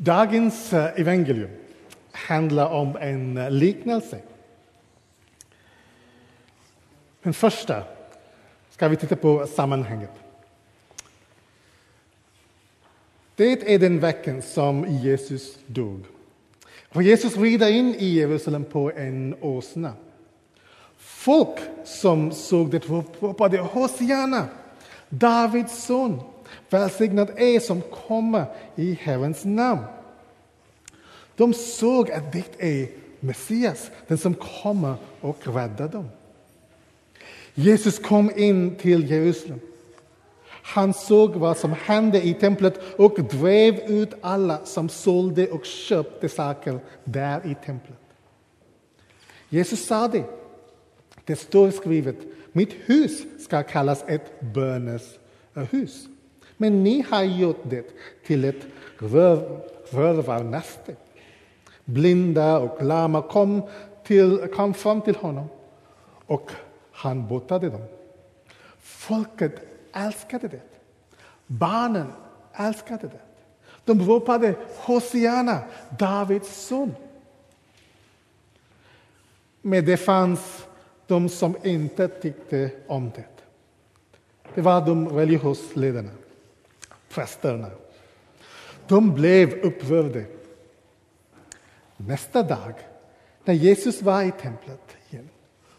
Dagens eh, evangelium handlar om en eh, liknelse. Men först ska vi titta på sammanhanget. Det är den veckan som Jesus dog. Och Jesus rider in i Jerusalem på en åsna. Folk som såg det ropade Hosianna, Davids son. Välsignad är som kommer i Herrens namn. De såg att det är Messias, den som kommer och räddar dem. Jesus kom in till Jerusalem. Han såg vad som hände i templet och drev ut alla som sålde och köpte saker där i templet. Jesus sa det. Det står skrivet, mitt hus ska kallas ett böneshus. Men ni har gjort det till ett rövarnäste. Blinda och lama kom, till, kom fram till honom och han botade dem. Folket älskade det. Barnen älskade det. De ropade Hosianna, Davids son. Men det fanns de som inte tyckte om det. Det var de religiösa ledarna, prästerna. De blev upprörda. Nästa dag, när Jesus var i templet igen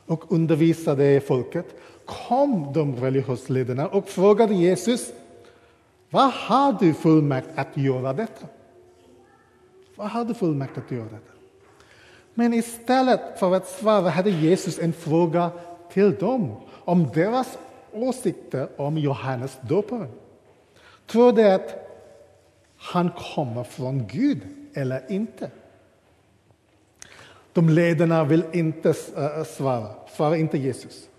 och undervisade folket kom de religiösa ledarna och frågade Jesus vad har du fullmakt att göra detta? Vad har du fullmakt att göra detta? Men istället för att svara hade Jesus en fråga till dem om deras åsikter om Johannes döparen. Tror de att han kommer från Gud eller inte? De ledarna vill inte eh, eh, svara. svara, svarar inte Jesus.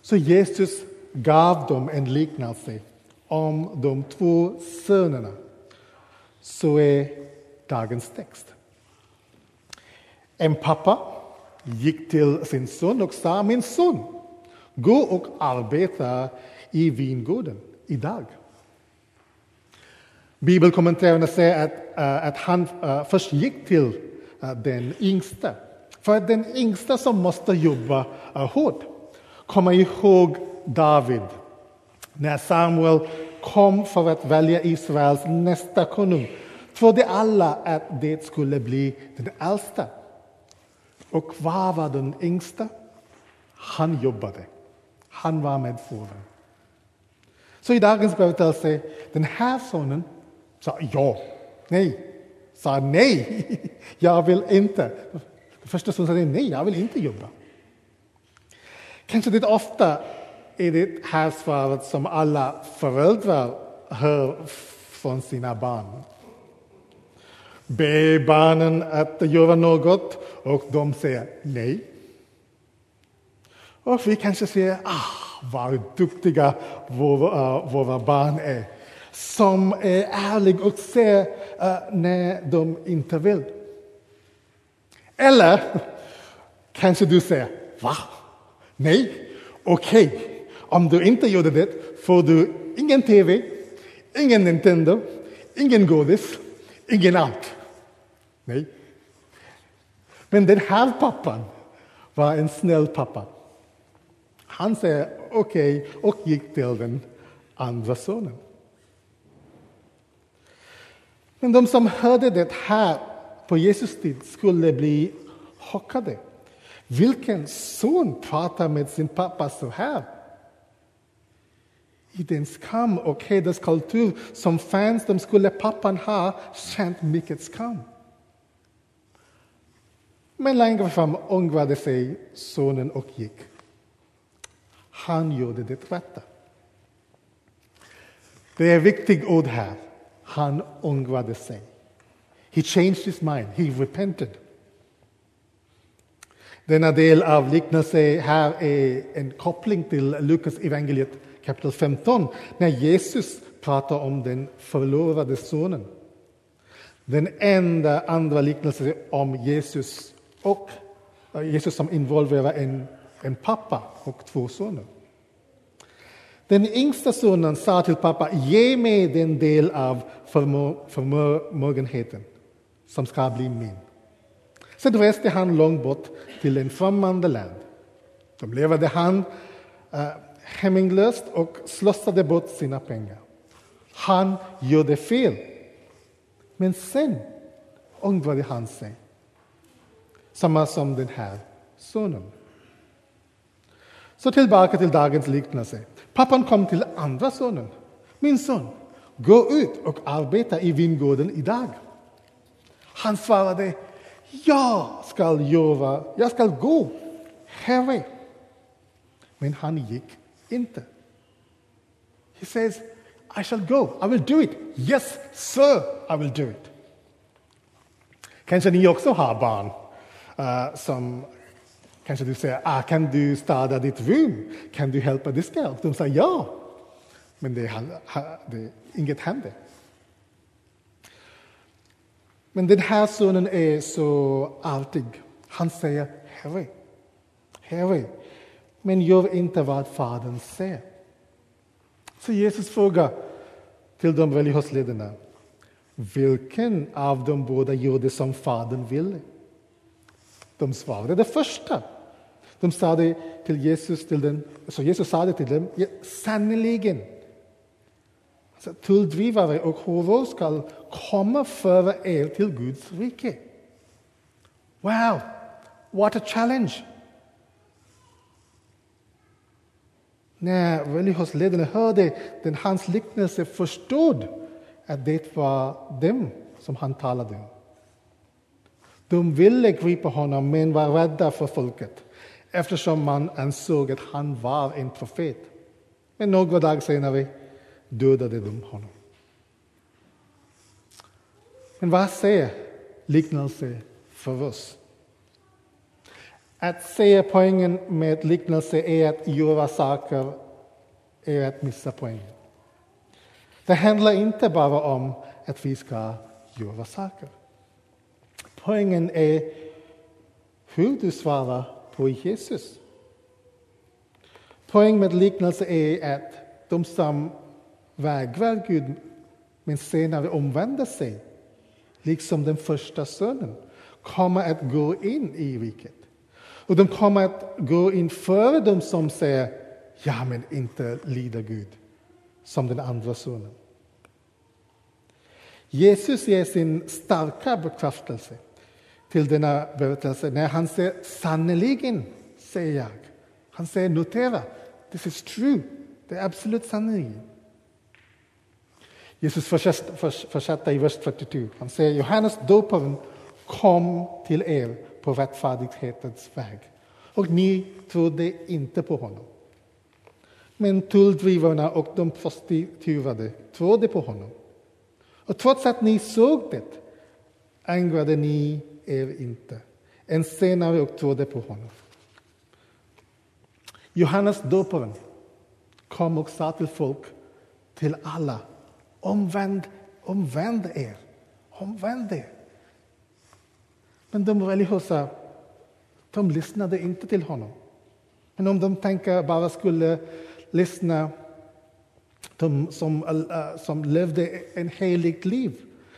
Så Jesus gav dem en liknelse om de två sönerna. Så är dagens text. En pappa gick till sin son och sa, min son, gå och arbeta i vingården idag. Bibelkommentarerna säger att, uh, att han uh, först gick till uh, den yngsta. För den yngsta som måste jobba hårt. Kom ihåg David när Samuel kom för att välja Israels nästa konung trodde alla att det skulle bli den äldsta. Och vad var den yngsta? Han jobbade. Han var med fåren. Så i dagens berättelse, den här sonen sa ja, nej, sa nej, jag vill inte. Den första som sa nej, jag vill inte jobba. Kanske det ofta är det här svaret som alla föräldrar hör från sina barn. Be barnen att göra något och de säger nej. Och vi kanske säger, ah, vad duktiga våra, våra barn är. Som är ärlig och säger uh, eh, när de inte vill. Eller kanske du säger, va? Nej, okej. Okay. Om du inte gjorde det får du ingen tv, ingen Nintendo, ingen godis, ingen allt. Nej. Men den här pappan var en snäll pappa. Han säger okej okay, och gick till den andra sonen. Men de som hörde det här på Jesus tid skulle bli chockade. Vilken son pratar med sin pappa så här? I den skam och hederskultur som fanns de skulle pappan ha känt mycket skam. Men längre fram ångrade sig sonen och gick. Han gjorde det rätta. Det är ett viktigt ord här. Han ångrade sig. He changed his mind. He repented. Denna del av liknelsen här är en koppling till Lukas evangeliet kapitel 15 när Jesus pratar om den förlorade sonen. Den enda andra liknelsen om Jesus och eh, Jesus som involverar en, en pappa och två söner. Den yngsta sonen sa till pappa, ge mig den del av förmö förmögenheten som ska bli min. Sen reste han långt bort till en främmande land. De levde han äh, hämningslöst och slösade bort sina pengar. Han gjorde fel. Men sen ångrade han sig. Samma som den här sonen. Så tillbaka till dagens liknelse. Pappan kom till andra sonen. Min son, gå ut och arbeta i vingården idag. Han svarade, jag ska göra, jag ska gå, herre. Men han gick inte. He says, I shall go, I will do it. Yes, sir, I will do it. Kanske ni också har barn uh, som kanske du säger, ah, kan du städa ditt rum? Kan du hjälpa diska? Och de säger ja. Men det, det, inget händer. Men den här sonen är så artig. Han säger Herre, Herre, men gör inte vad Fadern säger. Så Jesus frågar till de religiösa ledarna, vilken av de båda gjorde som Fadern ville? De svarade det första. De sa det till Jesus, till den, så Jesus sa det till dem, ja, sannerligen. Alltså, tulldrivare och horor skall komma före er till Guds rike. Wow, what a challenge! När religionsledarna hörde den hans liknelse förstod att det var dem som han talade om. De ville gripa honom men var rädda för folket eftersom man ansåg att han var en profet. Men några dagar senare dödade de honom. Men vad säger liknelse för oss? Att säga poängen med liknelse är att göra saker är att missa poängen. Det handlar inte bara om att vi ska göra saker. Poängen är hur du svarar på Jesus. Poängen med liknelsen är att de som vägrar Gud men senare omvänder sig, liksom den första sonen, kommer att gå in i riket. Och de kommer att gå in före dem som säger ja, men inte lider Gud, som den andra sonen. Jesus ger sin starka bekräftelse till denna berättelse när han säger sannerligen, säger jag. Han säger notera, this is true, det är absolut sanningen. Jesus fortsätter i vers 42. Han säger Johannes doparen kom till er på rättfärdighetens väg och ni trodde inte på honom. Men tulldrivarna och de prostituerade trodde på honom. Och trots att ni såg det ängrade ni er inte. En senare och trodde på honom. Johannes doparen kom och sa till folk, till alla, omvänd, omvänd er, omvänd er. Men de religiösa, de lyssnade inte till honom. Men om de tänker bara skulle lyssna, de som, äh, som levde ett heligt liv,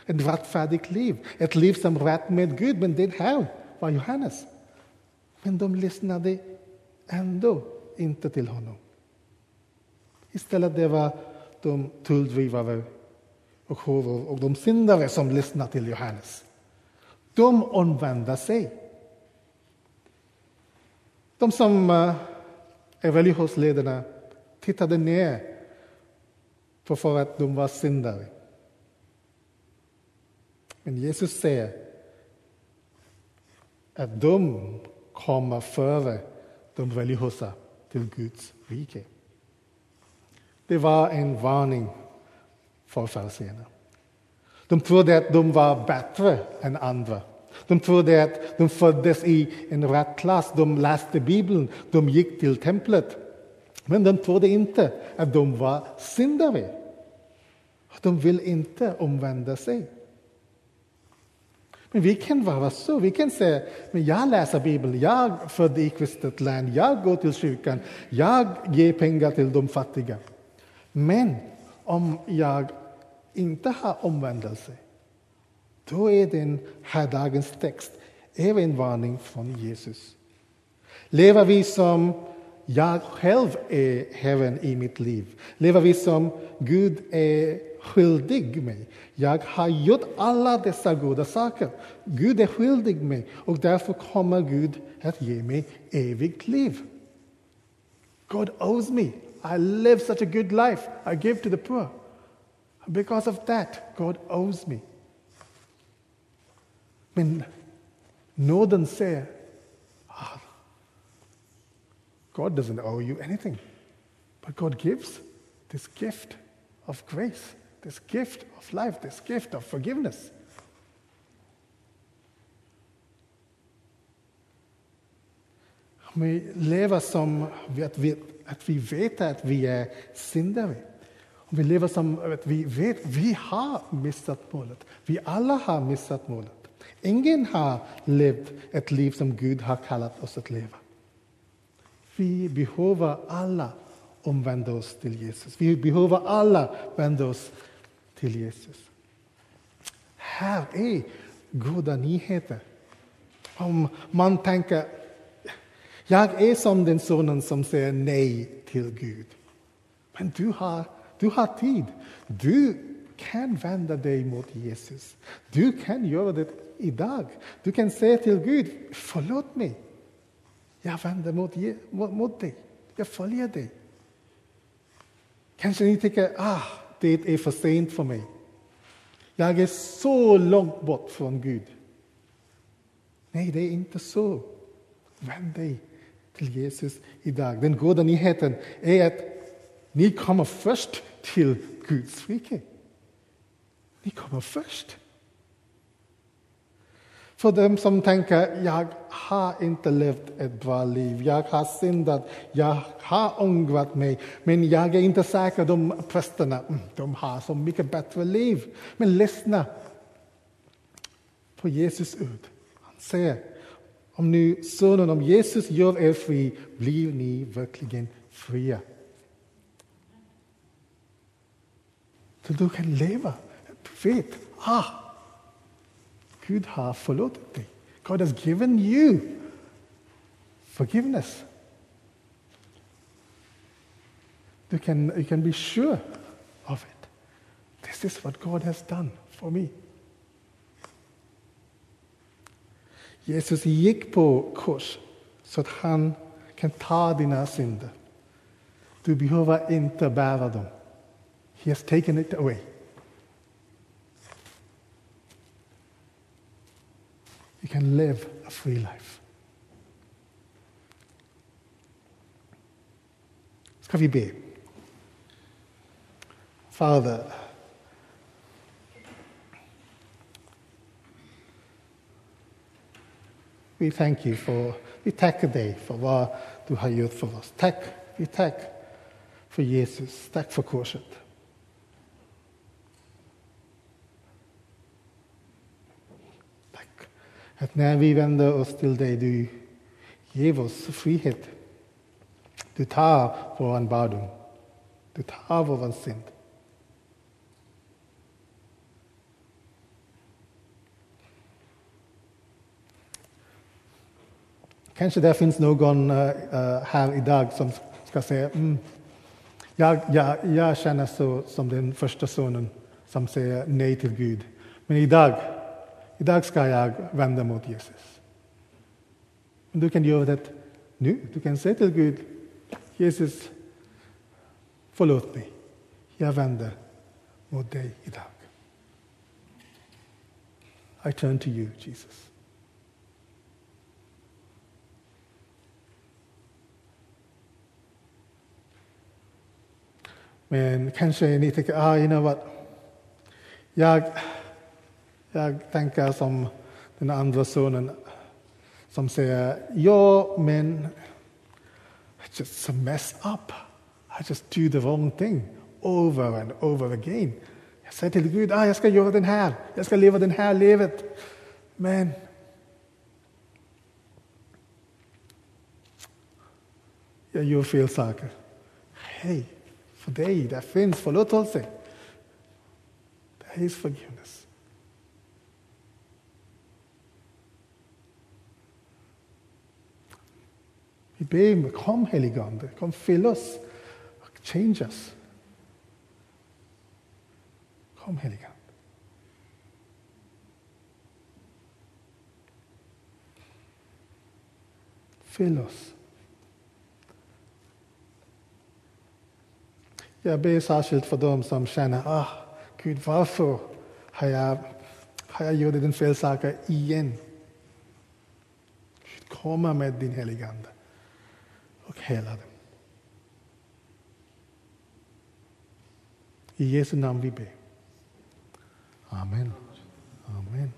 ett rättfärdigt liv, ett liv som rätt med Gud. Men det här var Johannes. Men de lyssnade ändå inte till honom. Istället det var de tulldrivare och horor och de syndare som lyssnade till Johannes. De omvände sig. De som uh, är religionsledarna tittade ner för att de var syndare. Men Jesus säger att de kommer före de religiösa till Guds rike. Det var en varning för fariséerna. De trodde att de var bättre än andra. De trodde att de föddes i en rätt klass. De läste Bibeln, de gick till templet. Men de trodde inte att de var syndare. De vill inte omvända sig. Men vi kan vara så. Vi kan säga, men jag läser Bibeln, jag är född i kristet land, jag går till kyrkan, jag ger pengar till de fattiga. Men om jag inte har omvändelse, då är den här dagens text även en varning från Jesus. Lever vi som jag själv är Herren i mitt liv? Lever vi som Gud är skyldig mig? Jag har gjort alla dessa goda saker. Gud är skyldig mig och därför kommer Gud att ge mig evigt liv. God owes me. I live such a good life. I give to the poor. Because of that, God owes me. Men nåden säger, ah, God doesn't owe you anything. But God gives this gift of grace, this gift of life, this gift of forgiveness. Om vi lever som att vi, att vi vet att vi är syndare. Om vi lever som att vi vet att vi har missat målet. Vi alla har missat målet. Ingen har levt ett liv som Gud har kallat oss att leva. Vi behöver alla omvända oss till Jesus. Vi behöver alla vända oss till Jesus. Här är goda nyheter. Om man tänker, jag är som den sonen som säger nej till Gud. Men du har, du har tid. Du kan vända dig mot Jesus. Du kan göra det idag. Du kan säga till Gud, förlåt mig. Jag vänder mot, mot, mot dig. Jag följer dig. Kanske ni tycker, ah, det är för sent för mig. Jag är så långt bort från Gud. Nej, det är inte så. Vänd dig till Jesus idag. Den goda nyheten är att ni kommer först till Guds rike. Ni kommer först. För dem som tänker, jag har inte levt ett bra liv, jag har syndat, jag har ångrat mig, men jag är inte säker, de prästerna, mm, de har så mycket bättre liv. Men lyssna på Jesus ord. Han säger, om nu sonen, om Jesus gör er fri, blir ni verkligen fria. Så du kan leva, du vet, ah, Gud har förlåtit dig. God has given you forgiveness. You can, you can be sure of it. This is what God has done for me. Jesus gick på kors så att han kan ta dina synder. Du behöver inte bära dem. He has taken it away. You can live a free life. Ska vi be? Father, we thank you for, vi tackar dig för vad du har gjort för oss. Tack, vi tack för Jesus, tack för korset. Att när vi vänder oss till dig, du ger oss frihet. Du tar vår barndom, Du tar vår synd. Kanske det finns någon eh, eh, här idag som ska säga mm, jag, jag, jag känner så som den första sonen som säger nej till Gud. Men idag Idag vända mot Jesus. Du kan göra det nu. Du kan säga till Gud, Jesus, förlåt mig. Jag vänder mot dig idag. I turn to you, Jesus. Men kanske ni tänker, ah, you know what? Jag jag tänker som den andra sonen som säger, ja men I just mess up. I just do the wrong thing over and over again. Jag säger till Gud, ah, jag ska göra den här, jag ska leva det här livet. Men jag gör fel saker. Hej, För dig, där finns förlåtelse. There is forgiveness. Vi ber, kom heligande, kom fyll oss, och change us. Kom heligande. Fyll oss. Jag ber särskilt för dem som känner, ah, Gud, varför har jag, har jag gjort den fel saker igen? Gud, komma med din heligande heilade. I Jesu namn vi ber. Amen. Amen.